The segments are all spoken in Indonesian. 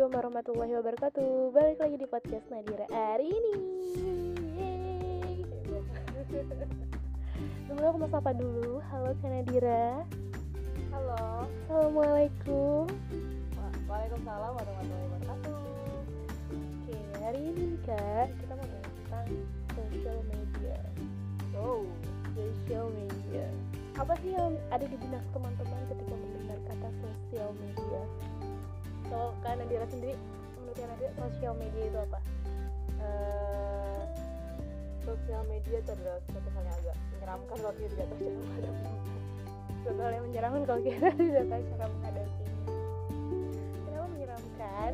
Assalamualaikum warahmatullahi wabarakatuh Balik lagi di podcast Nadira hari ini Yeay. Dulu aku mau sapa dulu Halo Kak Nadira Halo. Assalamualaikum Wa- Waalaikumsalam warahmatullahi wabarakatuh. Oke hari ini Kak Kita mau bahas tentang social media Oh, Social media Apa sih yang ada di benak teman-teman ketika mendengar kata social media? Kalau Kak Nadira sendiri Menurut Nadira social media itu apa? eh, sosial media itu adalah suatu hal yang agak menyeramkan kalau kita tidak tahu cara menghadapinya. suatu hal yang menyeramkan kalau kita tidak tahu cara menghadapinya kenapa menyeramkan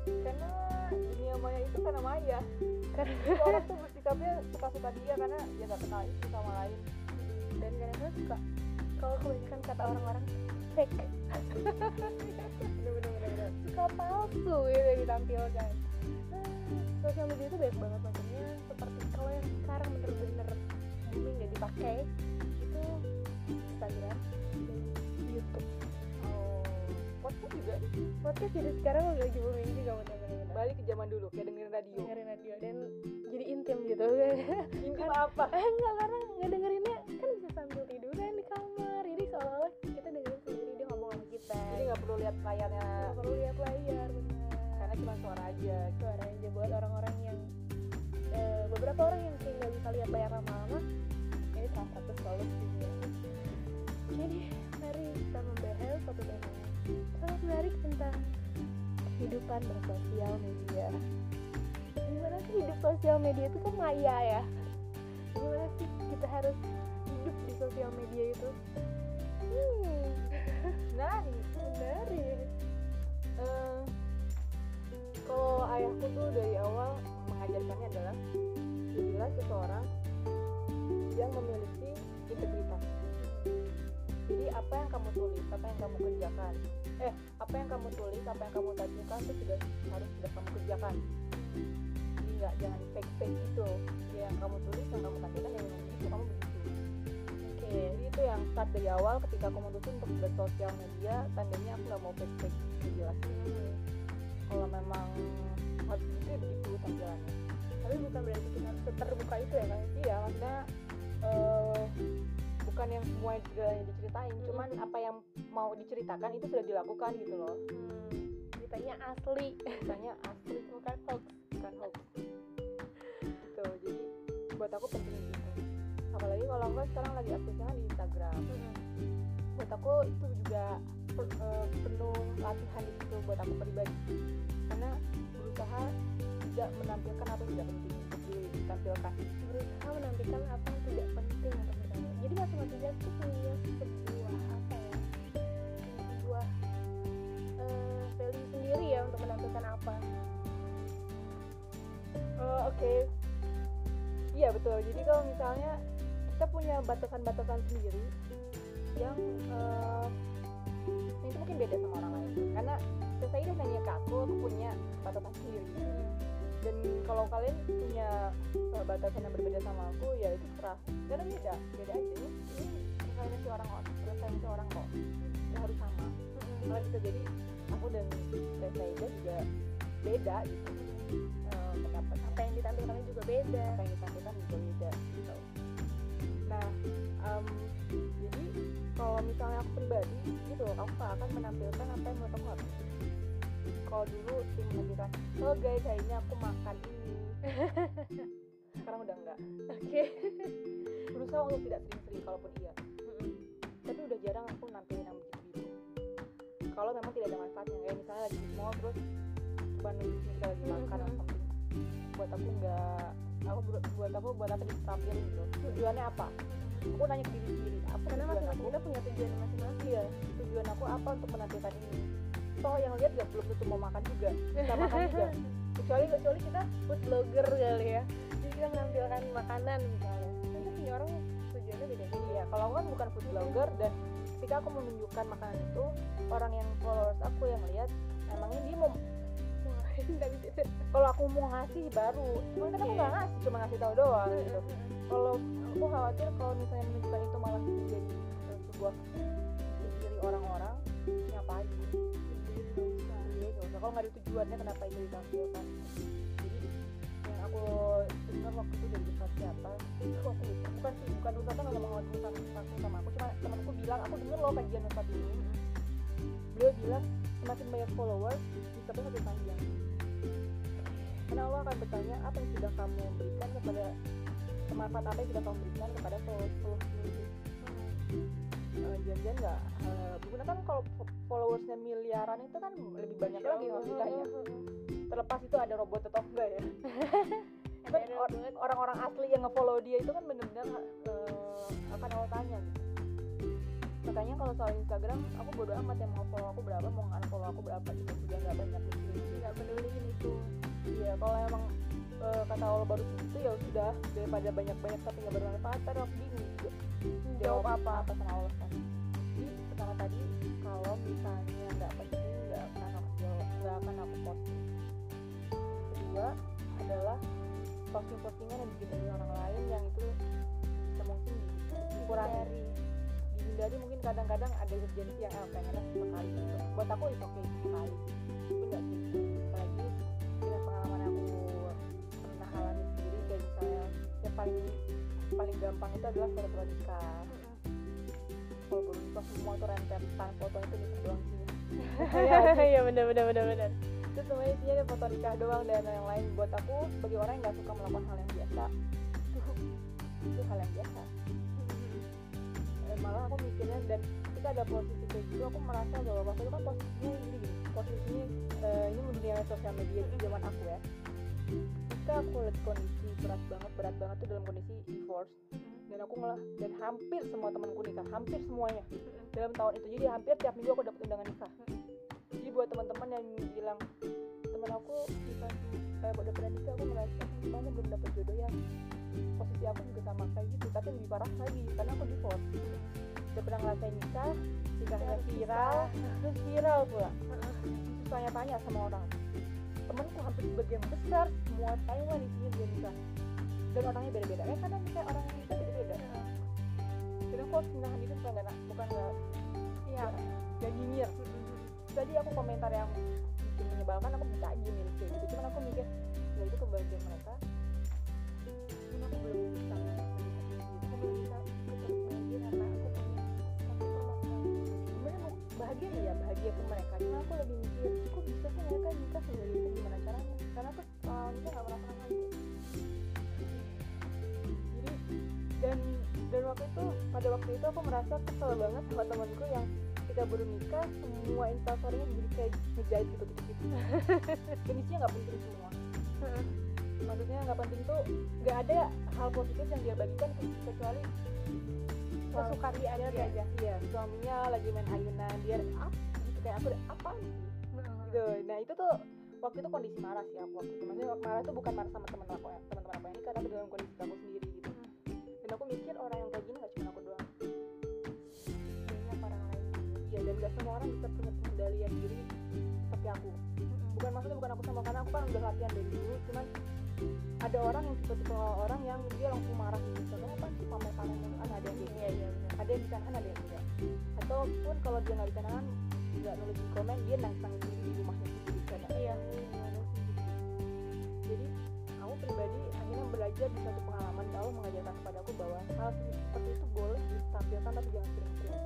Karena dunia maya itu karena maya. karena orang tuh bersikapnya suka-suka dia karena dia nggak kenal itu sama lain. dan kadang-kadang suka kalau kebanyakan kata orang-orang fake Bener-bener. Suka palsu gitu yang ditampilkan. Sosial media itu banyak banget macamnya seperti kalau yang sekarang bener-bener booming dan dipakai itu Instagram dan YouTube. Oh, podcast juga. Podcast jadi sekarang udah lagi booming juga bener-bener. Balik ke zaman dulu kayak dengerin radio. dengerin radio dan jadi intim gitu. Intim apa? eh enggak karena nggak dengerinnya lihat layarnya nggak perlu lihat layar benar karena cuma suara aja. suara aja buat orang-orang yang eh, beberapa orang yang kayak nggak bisa lihat layar lama-lama ini salah satu solusinya jadi mari kita membahas satu tema sangat menarik tentang kehidupan bersosial media. Gimana sih hidup sosial media itu kan maya ya? Gimana sih kita harus hidup di sosial media itu? Hmm Nah, menarik Eh, kalau ayahku tuh dari awal mengajarkannya adalah jadilah seseorang yang memiliki integritas. Jadi apa yang kamu tulis, apa yang kamu kerjakan, eh apa yang kamu tulis, apa yang kamu tajukan itu sudah harus sudah kamu kerjakan. Jadi nggak jangan fake fake gitu. Ya, yang kamu tulis, yang kamu tampilkan, yang itu kamu oke Jadi itu yang start dari awal ketika aku memutuskan untuk bersosial media, tandanya aku nggak mau fake fake jelas Hmm. kalau memang harus begitu ya begitu tampilannya tapi bukan berarti kita harus terbuka itu ya kan iya maksudnya eh, bukan yang semua segalanya diceritain. Hmm. cuman apa yang mau diceritakan itu sudah dilakukan gitu loh. Hmm, ceritanya asli. Misalnya asli bukan hoax. Bukan hoax. Gitu. Jadi buat aku penting aku sekarang lagi aktifnya di Instagram. Buat aku itu juga per- eh, penuh latihan di situ buat aku pribadi. Karena berusaha tidak menampilkan atau tidak penting. Untuk ditampilkan berusaha menampilkan apa yang tidak penting untuk ditampilkan jadi masing-masing itu punya sebuah apa ya? Sebuah eh, value sendiri ya untuk menampilkan apa. Eh, oke. Iya betul. Jadi kalau misalnya kita punya batasan-batasan sendiri yang eh, itu mungkin beda sama orang lain. Karena saya nanya ke aku aku punya batasan sendiri. Dan kalau kalian punya eh, batasan yang berbeda sama aku ya itu serah karena beda beda aja. Ini preferensi orang kok preferensi orang kok. Nggak harus sama. Malah bisa jadi aku dan Reza juga beda gitu. Eh, pendapat. Apa yang ditampilkannya juga beda. Apa yang ditampilkan juga beda gitu nah em, jadi kalau misalnya aku pribadi gitu aku nggak akan menampilkan apa yang menurut aku harus kalau dulu sih menampilkan oh guys hari ini aku makan ini. Sekarang udah enggak oke. Berusaha untuk tidak sering-sering kalaupun iya. Tapi udah jarang aku nampilin yang begitu kalau memang tidak ada manfaatnya kayak misalnya lagi di mall terus coba nunjukin lagi makan atau something. Buat aku nggak aku buat aku buat apa ditampilin gitu. Tujuannya apa? Aku nanya ke diri sendiri. Apa karena masing-masing aku? kita punya tujuan masing-masing. Iya. Tujuan aku apa untuk menampilkan ini? Toh yang lihat gak belum tentu mau makan juga. Bisa makan juga. Kecuali kecuali kita food blogger kali ya. Jadi kita menampilkan makanan misalnya. Kan punya orang tujuannya beda-beda iya kalau aku kan bukan food blogger dan ketika aku menunjukkan makanan itu orang yang followers aku yang lihat emangnya dia mau kalau aku mau ngasih baru. Cuman kan aku nggak ngasih cuma ngasih tahu doang gitu. Kalau aku khawatir kalau misalnya menunjukkan itu malah eh, sebuah diri orang-orang Jadi nggak usah. iya kalau nggak ada tujuannya kenapa itu ditampilkan? Jadi yang aku dengar waktu itu dari Ustaz siapa itu aku lupa. Bukan sih bukan Ustaznya nggak ngomong Ustaz Ustaz sama aku cuma temanku bilang aku denger loh kajian Ustaz ini. Beliau bilang semakin banyak followers hisabnya semakin panjang karena Allah akan bertanya apa yang sudah kamu berikan kepada kemanfaat apa yang sudah kamu berikan kepada followers followers itu uh, jangan nggak uh, bukan kan kalau fo- followersnya miliaran itu kan lebih banyak lagi maksudnya. Terlepas itu ada robot atau enggak ya. Kan orang-orang asli yang ngefollow dia itu kan benar-benar uh, akan Allah tanya gitu makanya kalau soal Instagram aku bodo amat yang mau follow aku berapa mau nggak follow aku berapa gitu udah nggak banyak mikirin nggak peduliin itu Iya, kalau emang uh, kata Allah baru segitu ya sudah daripada banyak-banyak tapi nggak bermanfaat, ntar aku bingung juga. Jawab apa? apa sama Allah kan? Jadi pertama tadi kalau misalnya nggak penting nggak akan aku jawab, nggak akan aku posting. Kedua adalah posting-postingan yang bikin orang lain yang itu mungkin dikurangi dari dihindari mungkin kadang-kadang ada urgensi yang eh, pengennya sekali gitu. Buat aku itu oke sekali tapi nggak sih. Apalagi dengan pengalaman aku pernah alami sendiri kayak misalnya yang paling paling gampang itu adalah foto nikah kalau baru nikah semua tuh rentetan foto itu nikah doang sih. Iya benar benar benar benar itu semuanya isinya ada foto nikah doang dan yang lain. Buat aku sebagai orang yang nggak suka melakukan hal yang biasa itu itu hal yang biasa malah aku mikirnya dan ketika ada posisi kayak gitu aku merasa bahwa waktu itu kan posisinya gini gini posisinya eh, ini dunia sosial media di zaman aku ya. Ketika aku lihat kondisi berat banget berat banget tuh dalam kondisi divorce dan aku ngelah dan hampir semua temanku nikah hampir semuanya. Dalam tahun itu jadi hampir tiap minggu aku dapat undangan nikah. Jadi buat teman-teman yang bilang teman aku nikah eh, udah pernah nikah aku merasa gimana belum dapat jodoh yang posisi aku juga sama kayak gitu. Tapi lebih parah lagi karena aku divorce. Udah pernah ngerasain nikah nikahnya viral terus viral pula. Terus tanya-tanya sama orang. Temanku hampir sebagian besar semua Taiwan isinya dia nikah. Dan orangnya beda-beda. Ya karena nikah orang nikah beda-beda. Dan aku harus menahan diri supaya nggak bukan nggak iya gak nyinyir. Tadi aku komentar yang menyebalkan aku bisa aja milih kayak gitu cuman aku mikir ya itu kebahagiaan mereka cuman aku belum bisa aku belum bisa bahagia karena aku punya sebenarnya bahagia ya bahagia ke mereka cuma aku lebih mikir kok bisa sih mereka nikah sendiri itu gimana caranya karena aku uh, nikah gak pernah pernah itu jadi dan dan waktu itu pada waktu itu aku merasa kesel banget sama temanku yang ketika baru nikah semua instastorynya jadi kayak ngejahit gitu gitu gitu dan isinya nggak penting semua. Maksudnya nggak penting tuh nggak ada hal positif yang dia bagikan ke- kecuali Kesukaan dia dia. aja. iya suaminya lagi main ayunan dia apa gitu kayak aku apa sih gitu. Nah itu tuh waktu itu kondisi marah sih aku waktu itu. Maksudnya marah tuh bukan marah sama teman aku ya teman-teman aku yang nikah tapi dalam kondisi aku sendiri gitu. Dan aku mikir orang yang kayak gini gak iya dan gak semua orang bisa punya pengendalian diri seperti aku. Bukan maksudnya bukan aku sama karena aku kan udah latihan dari dulu cuman ada orang yang tipe-tipe orang yang dia langsung marah gitu. Contohnya apa sih pamer-pamer mulu kan ada yang iya iya benar ada yang bisa nahan ada yang enggak. Ataupun kalau dia nggak bisa nahan nggak nulis di komen dia nangis nangis sendiri di rumahnya sendiri karena iya. Jadi aku pribadi akhirnya belajar di satu pengalaman Allah mengajarkan kepadaku bahwa hal seperti itu boleh ditampilkan tapi jangan sering-sering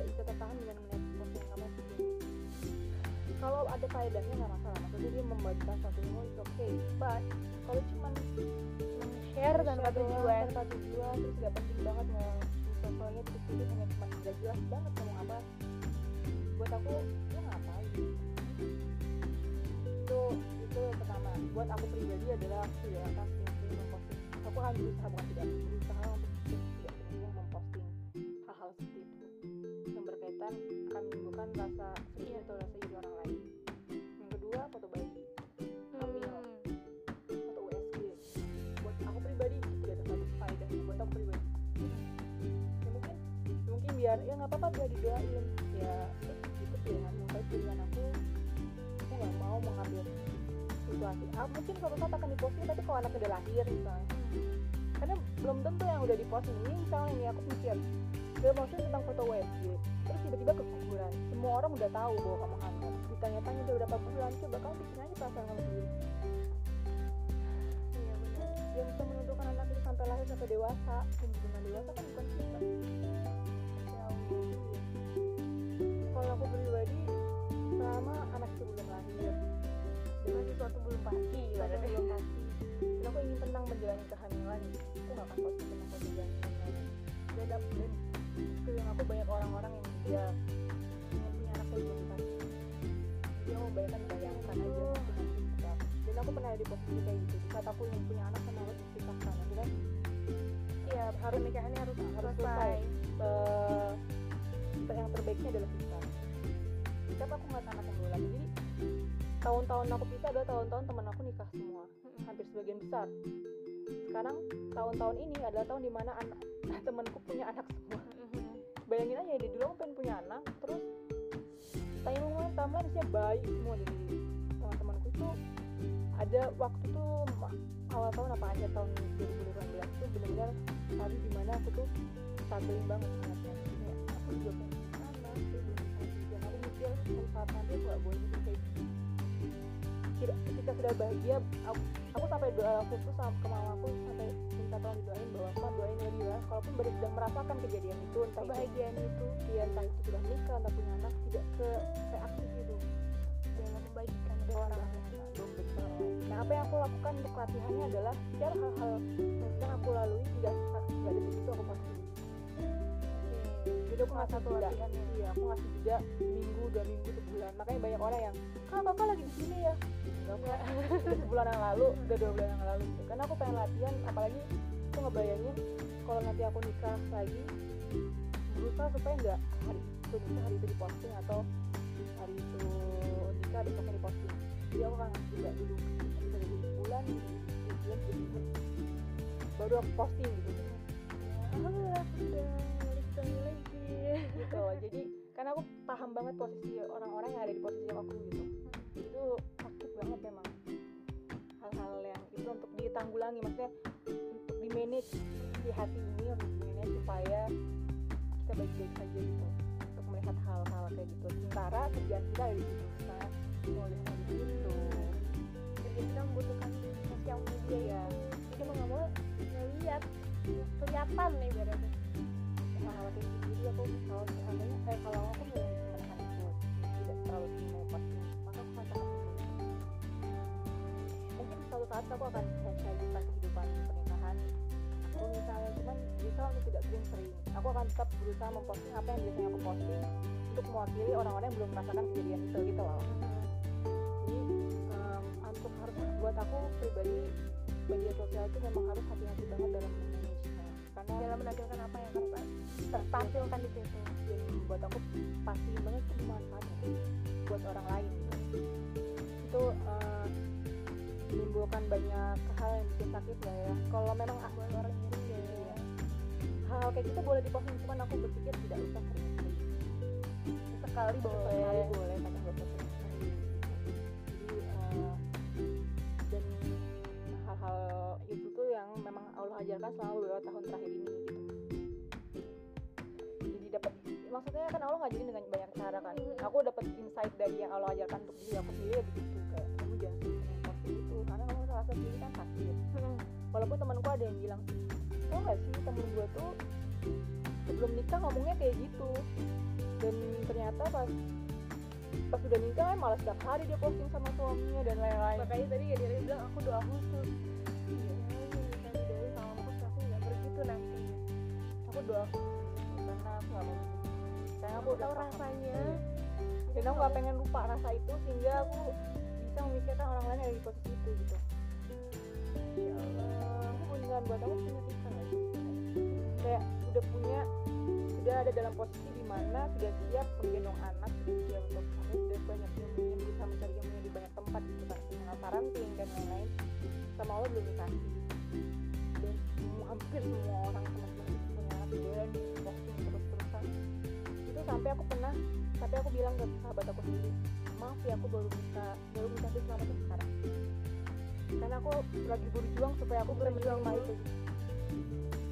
tidak bisa tertahan dengan melihat sesuatu yang kamu pusing kalau ada faedahnya nggak masalah. Maksudnya dia membagikan satu ilmu itu oke but kalau cuman share tanpa share doang, tujuan tanpa tujuan terus gak penting banget mau soalnya titik-titik hanya cuma gak jelas banget ngomong apa. Buat aku lu ngapain? Itu itu yang pertama. Buat aku pribadi adalah aku ya akan sering-sering memposting aku akan berusaha bukan tidak berusaha untuk berkaitan akan menimbulkan rasa sedih atau rasa iri orang lain. Yang kedua foto bayi. Hamil. Atau USG buat aku pribadi itu tidak ada satu faedahnya buat aku pribadi. Ya mungkin mungkin biar ya nggak apa-apa biar didoain. Ya itu pilihan mungkin pilihan aku aku nggak mau mengambil situasi. Ah, mungkin suatu saat akan diposting tapi kalau anaknya udah lahir misalnya. Karena belum tentu yang udah diposting ini misalnya nih aku mikir udah posting tentang foto WFG terus tiba-tiba keguguran. Semua orang udah tahu bahwa kamu hamil. Ditanya-tanya udah berapa bulan coba kamu pikir aja perasaan kamu sendiri. Iya benar. Yang bisa menentukan anak itu sampai lahir sampai dewasa. Dan dengan dewasa kan bukan kita. Jauh kalau aku pribadi selama anak itu belum lahir dengan sesuatu belum pasti Ada ibaratnya belum pasti dan aku ingin tenang menjalani kehamilan aku gak akan posting tentang kehamilan. Dan dan sekeliling aku banyak orang-orang yang dia ingin punya anak belum pasti jadi aku bayangkan bayangkan aja nanti nanti seperti apa. dan aku pernah di posisi kayak gitu saat aku ingin punya anak sama harus dipisahkan akhirnya iya pernikahannya harus harus selesai. eh, yang terbaiknya adalah pisah. Tapi aku nggak anak yang dua lagi jadi tahun-tahun aku pisah adalah tahun-tahun teman aku nikah semua hampir sebagian besar. Sekarang tahun-tahun ini adalah tahun di mana anak temanku punya anak semua. Bayangin aja deh dulu aku pengen punya anak terus timeline timeline isinya bayi? Semua dari teman-temanku itu ada waktu tuh awal tahun apa akhir tahun 2018 tuh benar-benar hari di mana aku tuh struggling banget sebenarnya ya, aku juga pengen anak dan aku mikir saat nanti aku gak boleh kayak Kira, ketika sudah bahagia aku, aku sampai doa khusus sama ke mamaku sampai minta tolong didoain bahwa aku doain Lady lah. Kalaupun baru sedang merasakan kejadian itu entah kebahagiaan itu dia entah itu sudah menikah entah punya anak tidak se reaktif itu. Dengan membagikan ke orang. Lain nah apa yang aku lakukan untuk latihannya adalah setiap hal-hal yang aku lalui tidak tidak detik itu aku pasti jadi aku ngasih satu jeda iya aku ngasih jeda minggu dua minggu sebulan. Makanya banyak orang yang kak kakak lagi di sini ya? Enggak enggak sebulan yang lalu udah dua bulan yang lalu. Gitu karena aku pengen latihan apalagi aku ngebayangin kalau nanti aku nikah lagi berusaha supaya enggak hari itu nikah hari itu diposting atau hari itu nikah besoknya diposting. Jadi aku ngasih jeda dulu. Bisa jadi bulan bulan baru aku posting gitu. Alhamdulillah aku lagi gitu loh. Jadi karena aku paham banget posisi orang-orang yang ada di posisi aku gitu. Itu sakit banget memang hal-hal yang itu untuk ditanggulangi maksudnya untuk di manage di hati ini harus di manage supaya kita baik-baik saja gitu. Untuk melihat hal-hal kayak gitu. Sementara kerjaan kita ada di situ. Misalnya nulis gitu jadi kita membutuhkan sosial media ya. Jadi mau nggak mau ngeliat kelihatan nih berarti gitu jadi aku kalau seandainya eh kalau aku mau menahan itu tidak terlalu pasti. Maka aku akan mungkin suatu saat aku akan tentang kehidupan pernikahan. Aku misalnya cuman berusaha untuk tidak sering-sering aku akan tetap berusaha memposting apa yang biasanya aku posting untuk mewakili orang-orang yang belum merasakan kejadian itu gitu loh. Jadi em, untuk harus buat aku pribadi media sosial itu memang harus hati-hati banget dalam karena dalam menampilkan apa yang harus tertampilkan di situ. Dan buat aku pasti banget itu bermanfaat buat orang lain. Itu eh, menimbulkan banyak hal yang bikin sakit lah ya. Kalau memang ah, buat orang iri ya. Hal kayak gitu boleh diposting cuman aku berpikir tidak usah sekali boleh. Boleh. Tapi nggak usah jadi eh, dan hal-hal yang memang Allah ajarkan selama beberapa tahun terakhir ini gitu. Jadi dapat maksudnya kan Allah ngajarin dengan banyak cara kan. Aku dapat insight dari yang Allah ajarkan untuk diri aku sendiri begitu kayak kamu jangan posting itu karena kamu rasa sendiri kan sakit. Walaupun temanku ada yang bilang tau gak sih temen gue tuh sebelum nikah ngomongnya kayak gitu. Dan ternyata pas pas udah nikah malah setiap hari dia posting sama suaminya dan lain-lain. Makanya tadi ya dia bilang aku doa khusus aku doa karena aku gak mau karena aku aku udah tahu rasanya. dan aku gak pengen lupa rasa itu sehingga aku bisa memikirkan orang lain yang ada di posisi itu gitu. Ya Allah aku beneran buat aku punya kita gak sih? Kayak udah punya sudah ada dalam posisi di mana sudah siap menggendong anak sudah siap untuk hamil sudah banyak ilmunya bisa mencari ilmunya di banyak tempat gitu kan mengenal parenting dan lain-lain. Sama Allah belum dikasih. Dan hampir semua orang teman-teman dan posting terus-terusan. Itu sampai aku pernah tapi aku bilang ke sahabat aku sendiri maaf ya aku baru bisa baru bisa selama itu sekarang. Karena aku lagi berjuang supaya aku Berjuang. dulu. itu.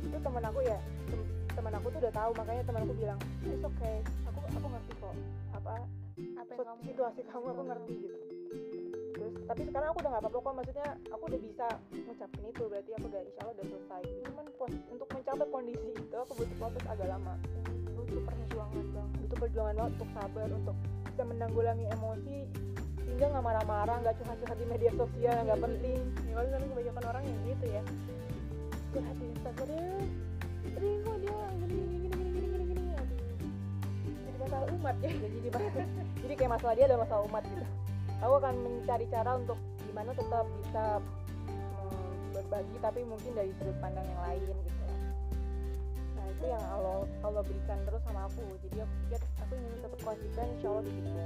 Itu teman aku ya tem- teman aku tuh udah tahu makanya teman aku bilang it's okay aku aku ngerti kok apa apa yang so- kamu situasi kamu aku ngerti gitu tapi sekarang aku udah nggak apa-apa kok maksudnya aku udah bisa ngucapin itu berarti aku udah insya Allah udah selesai. Cuman untuk mencapai kondisi itu aku butuh proses agak lama. Butuh perjuangan bang butuh perjuangan banget untuk sabar untuk bisa menanggulangi emosi sehingga nggak marah-marah nggak curhat-curhat di media sosial yang nggak penting. Ya misalnya kebanyakan orang yang gitu ya. Curhat di Instagram tadi kok dia gini gini gini gini gini gini gini. Jadi masalah umat ya. Ya, jadi jadi kayak masalah dia adalah masalah umat gitu aku akan mencari cara untuk gimana tetap bisa mm, berbagi tapi mungkin dari sudut pandang yang lain gitu. Nah itu yang Allah Allah berikan terus sama aku. Jadi aku pikir aku ingin tetap konsisten insya Allah di situ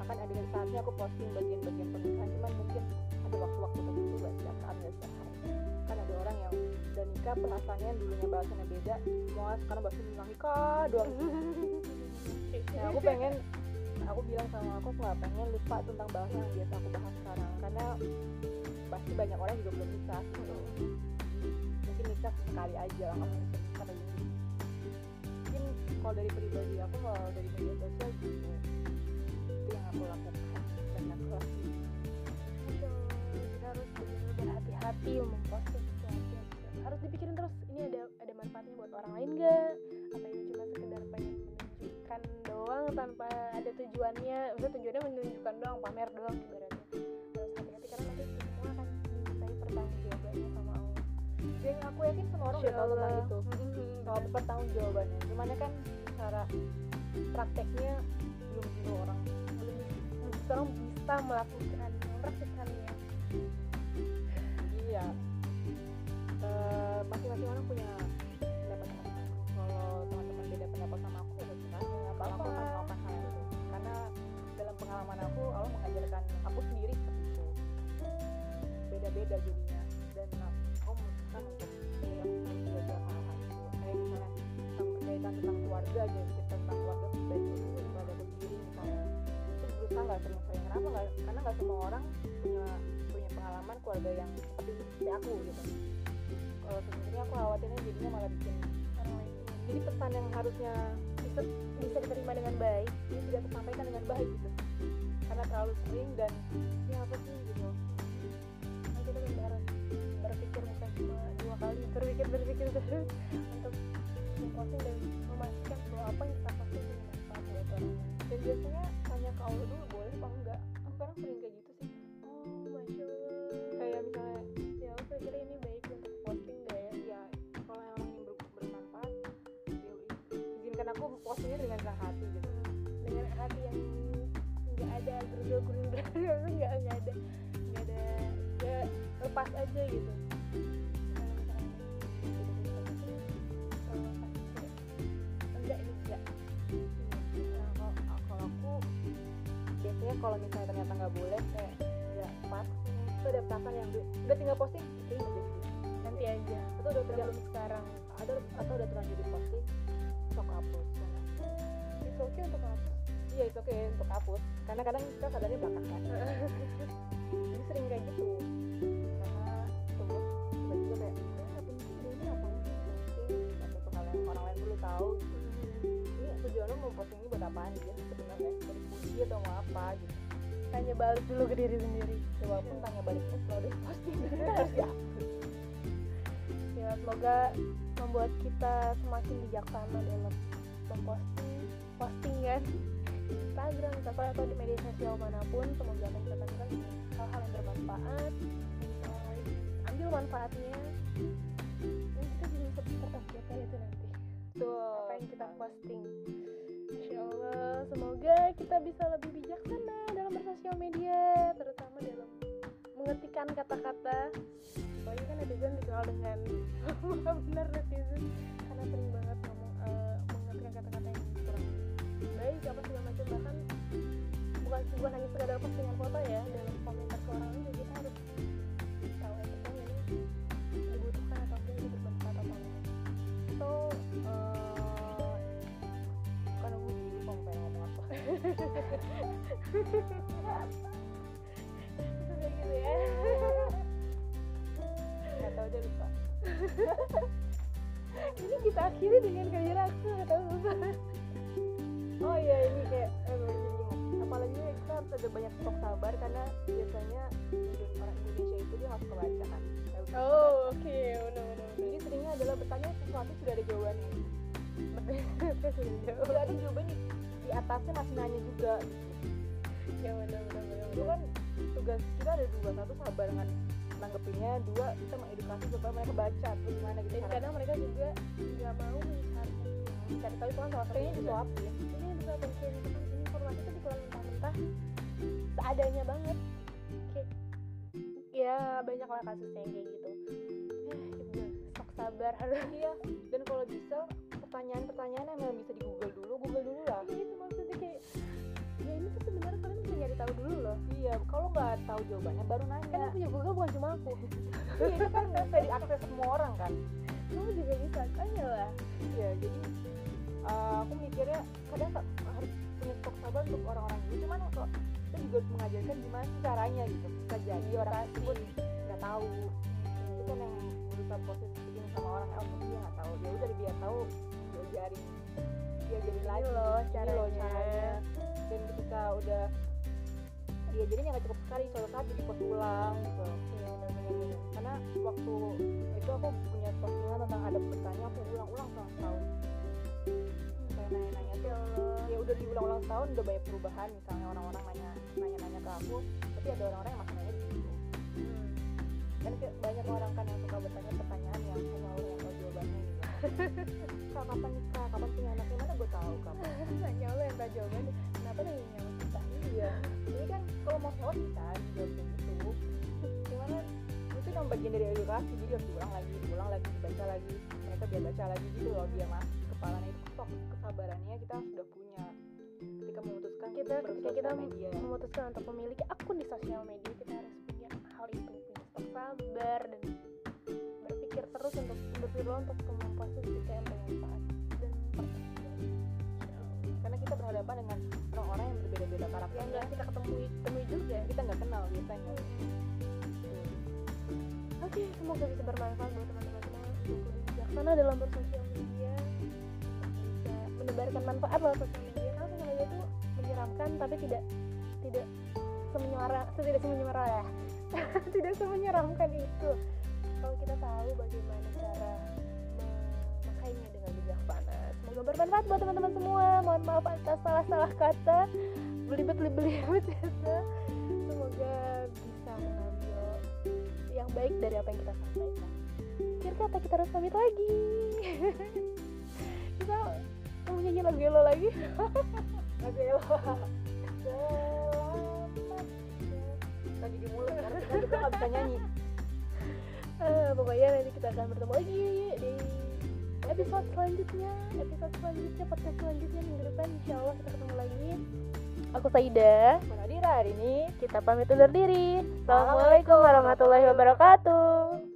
akan ada saatnya aku posting bagian-bagian pernikahan. Cuman mungkin ada waktu-waktu tertentu gak setiap saat gak setiap hari. Kan ada orang yang udah nikah perasaannya dulunya bahasannya beda. Semua sekarang bahasanya tentang nikah doang. Nah, aku pengen aku bilang sama aku aku gak pengen lupa tentang bahasa yang biasa aku bahas sekarang. Karena pasti banyak orang juga belum nikah gitu. Mungkin nikah sekali aja lah mungkin nikah lagi mungkin kalau dari pribadi aku kalau dari media sosial gitu. Itu yang aku lakukan dan aku Allah, kita harus benar-benar berhati-hati memposting harus dipikirin terus. Ini ada ada manfaatnya buat orang lain gak tanpa ada tujuannya maksudnya tujuannya menunjukkan doang pamer doang ibaratnya. Harus hati-hati karena nanti semua akan dimintai pertanggungjawabannya sama Allah. Dan aku yakin semua orang udah tahu tentang itu. Soal benar. pertanggung jawabannya cuman kan cara prakteknya belum tentu orang. Belum bisa orang bisa melakukan mempraktikkannya jadi ya eh, masing-masing orang punya pengalaman aku Allah mengajarkan aku sendiri seperti itu. Beda-beda jadinya. Dan aku memutuskan untuk ya harus belajar hal-hal itu kayak misalnya tentang berkaitan tentang keluarga aja cerita tentang keluarga pribadi keluarga sendiri misalnya. Itu berusaha nggak sering-sering kenapa nggak karena nggak semua orang punya punya pengalaman keluarga yang seperti seperti aku gitu. Kalau sebenarnya aku khawatirnya jadinya malah bikin orang lain. Jadi pesan yang harusnya bisa bisa diterima dengan baik ini tidak tersampaikan dengan baik gitu. Karena terlalu sering dan ya apa sih gitu. Nah, kita harus berpikir bukan cuma dua kali berpikir berpikir terus untuk memposting dan memastikan bahwa apa yang kita posting itu bermanfaat dan biasanya tanya ke Allah dulu boleh apa enggak. Aku kadang sering kayak gitu ada gerundel gerundel nggak nggak ada nggak ada ya lepas aja gitu. Nah, kalau, kalau aku biasanya kalau misalnya ternyata nggak boleh kayak nggak pas. Itu ada perasaan yang udah tinggal posting jadi nanti aja. Atau udah belum terlanjur sekarang. Ada atau udah terlanjur di posting sok hapus itu oke untuk apa iya itu oke untuk hapus karena kadang kita sadarnya belakang kan. Jadi sering kayak gitu. Karena terus tiba-tiba kayak "Eh, nggak penting deh, ini apa sih? Posting atau yang orang lain perlu tahu. Ini tujuan lo mau posting ini buat apaan dia sebenarnya dari puji atau mau apa gitu. Tanya balik dulu ke diri sendiri. Walaupun tanya baliknya kalau udah posting harus dihapus ya semoga membuat kita semakin bijaksana dalam memposting postingan Instagram atau atau di media sosial mana pun semoga apa yang kita hal-hal yang bermanfaat. Bisa ambil manfaatnya. Dan kita juga bisa bertanggung itu nanti. Tuh apa yang kita posting. Insya Allah semoga kita bisa lebih bijaksana dalam bersosial media terutama dalam mengetikkan kata-kata. Soalnya kan netizen dikenal dengan benar netizen. Karena sering banget ngomong eh, mengetikkan kata-kata yang baik apa segala macam bahkan bukan bukan hanya sekadar postingan foto ya dalam komentar ke orang juga kita harus tahu etiknya ini dibutuhkan atau tidak ini bermanfaat atau enggak itu eh, bukan uji itu kayak gitu ya nggak tahu lupa. Ini kita akhiri dengan kalian aku tahu lupa oh iya ini kayak eh, apalagi kita harus ada banyak stok sabar karena biasanya orang Indonesia itu dia nggak suka baca kan. Oh oke benar benar jadi seringnya adalah bertanya sesuatu sudah ada jawabannya sudah ada jawabannya di atasnya masih nanya juga. Ya benar benar benar itu kan tugas kita ada dua. Satu sabar dengan nanggepinnya dua kita mengedukasi supaya mereka baca atau gimana gitu dan kadang mereka juga nggak mau mencari. Mencari tahu itu kan salah satunya disuapin juga mungkin informasi itu dikeluarin mentah-mentah seadanya banget. Kayak ya banyak lah kasusnya yang kayak gitu. Eh sok sabar. Harus iya dan kalau bisa pertanyaan-pertanyaan yang memang bisa di google dulu google dulu lah. Itu Iya, maksudnya kayak ya ini tuh sebenarnya kalian bisa nyari tahu dulu loh. Iya kalau nggak tahu jawabannya baru kan nanya yang punya Google bukan cuma aku. Iya itu kan bisa diakses semua orang kan. Kamu juga bisa kan ya lah. Iya jadi uh, aku mikirnya kadang tak- harus punya stok sabar untuk orang-orang itu cuman kok kita juga harus mengajarkan gimana sih caranya gitu. Bisa jadi orang tersebut nggak tahu. Itu kan yang berusaha proses bikin sama orang mungkin dia nggak tahu. Ya udah biar tahu diajarin diajarin lagi. loh caranya loh caranya. dan ketika udah diajarinnya nggak cukup sekali suatu saat jadi post ulang gitu. Iya karena waktu itu aku punya postingan tentang adab bertanya aku ulang-ulang selama setahun kayak nanya-nanya ya Allah ya udah diulang-ulang setahun udah banyak perubahan. Misalnya orang-orang nanya nanya-nanya ke aku tapi ada orang-orang yang masih nanya Hmm. kan banyak orang kan yang suka bertanya pertanyaan yang hanya Allah yang tahu jawabannya gitu. Kak kapan nikah kapan punya anak? Gimana gue tahu kapan nanya lo yang tahu jawabannya. Kenapa nanya sama kita? Iya. Jadi kan kalau mau sholat bisa dijawab gitu. Gimana itu kan bagian dari edukasi. Jadi harus diulang lagi diulang lagi dibaca lagi. Mereka biar baca lagi gitu loh biar masuk kepalanya itu stok kesabarannya kita sudah punya. Ketika memutuskan kita ketika kita media. memutuskan untuk memiliki akun di sosial media kita harus punya hal itu punya sabar dan berpikir terus untuk berpikir untuk kemampuan kita yang bermanfaat dan karena kita berhadapan dengan orang-orang yang berbeda-beda yang karakternya nggak kita ketemui temui juga. Kita nggak kenal biasanya. Oke semoga bisa bermanfaat buat teman-teman semua. Lebih bijaksana dalam bersosial media bisa menebarkan manfaat lewat sosial media karena sosial media itu menyeramkan tapi tidak tidak semenyara tidak semenyeramkan ya. Tidak semenyeramkan itu. Kalau kita tahu bagaimana cara memakainya dengan bijaksana semoga bermanfaat buat teman-teman semua. Mohon maaf atas salah-salah kata. Belibet belibet kata semoga bisa mengambil yang baik dari apa yang kita sampaikan. Akhir kata kita harus pamit lagi. Kita mau nyanyi lagu Yellow lagi? Lagu Elo lagi di mulut karena kita nggak bisa nyanyi. Eh, pokoknya nanti kita akan bertemu lagi di episode selanjutnya. Episode selanjutnya podcast selanjutnya minggu depan insya Allah kita ketemu lagi. Aku Saida. Nadira. Hari ini kita pamit undur diri. Assalamualaikum warahmatullahi wabarakatuh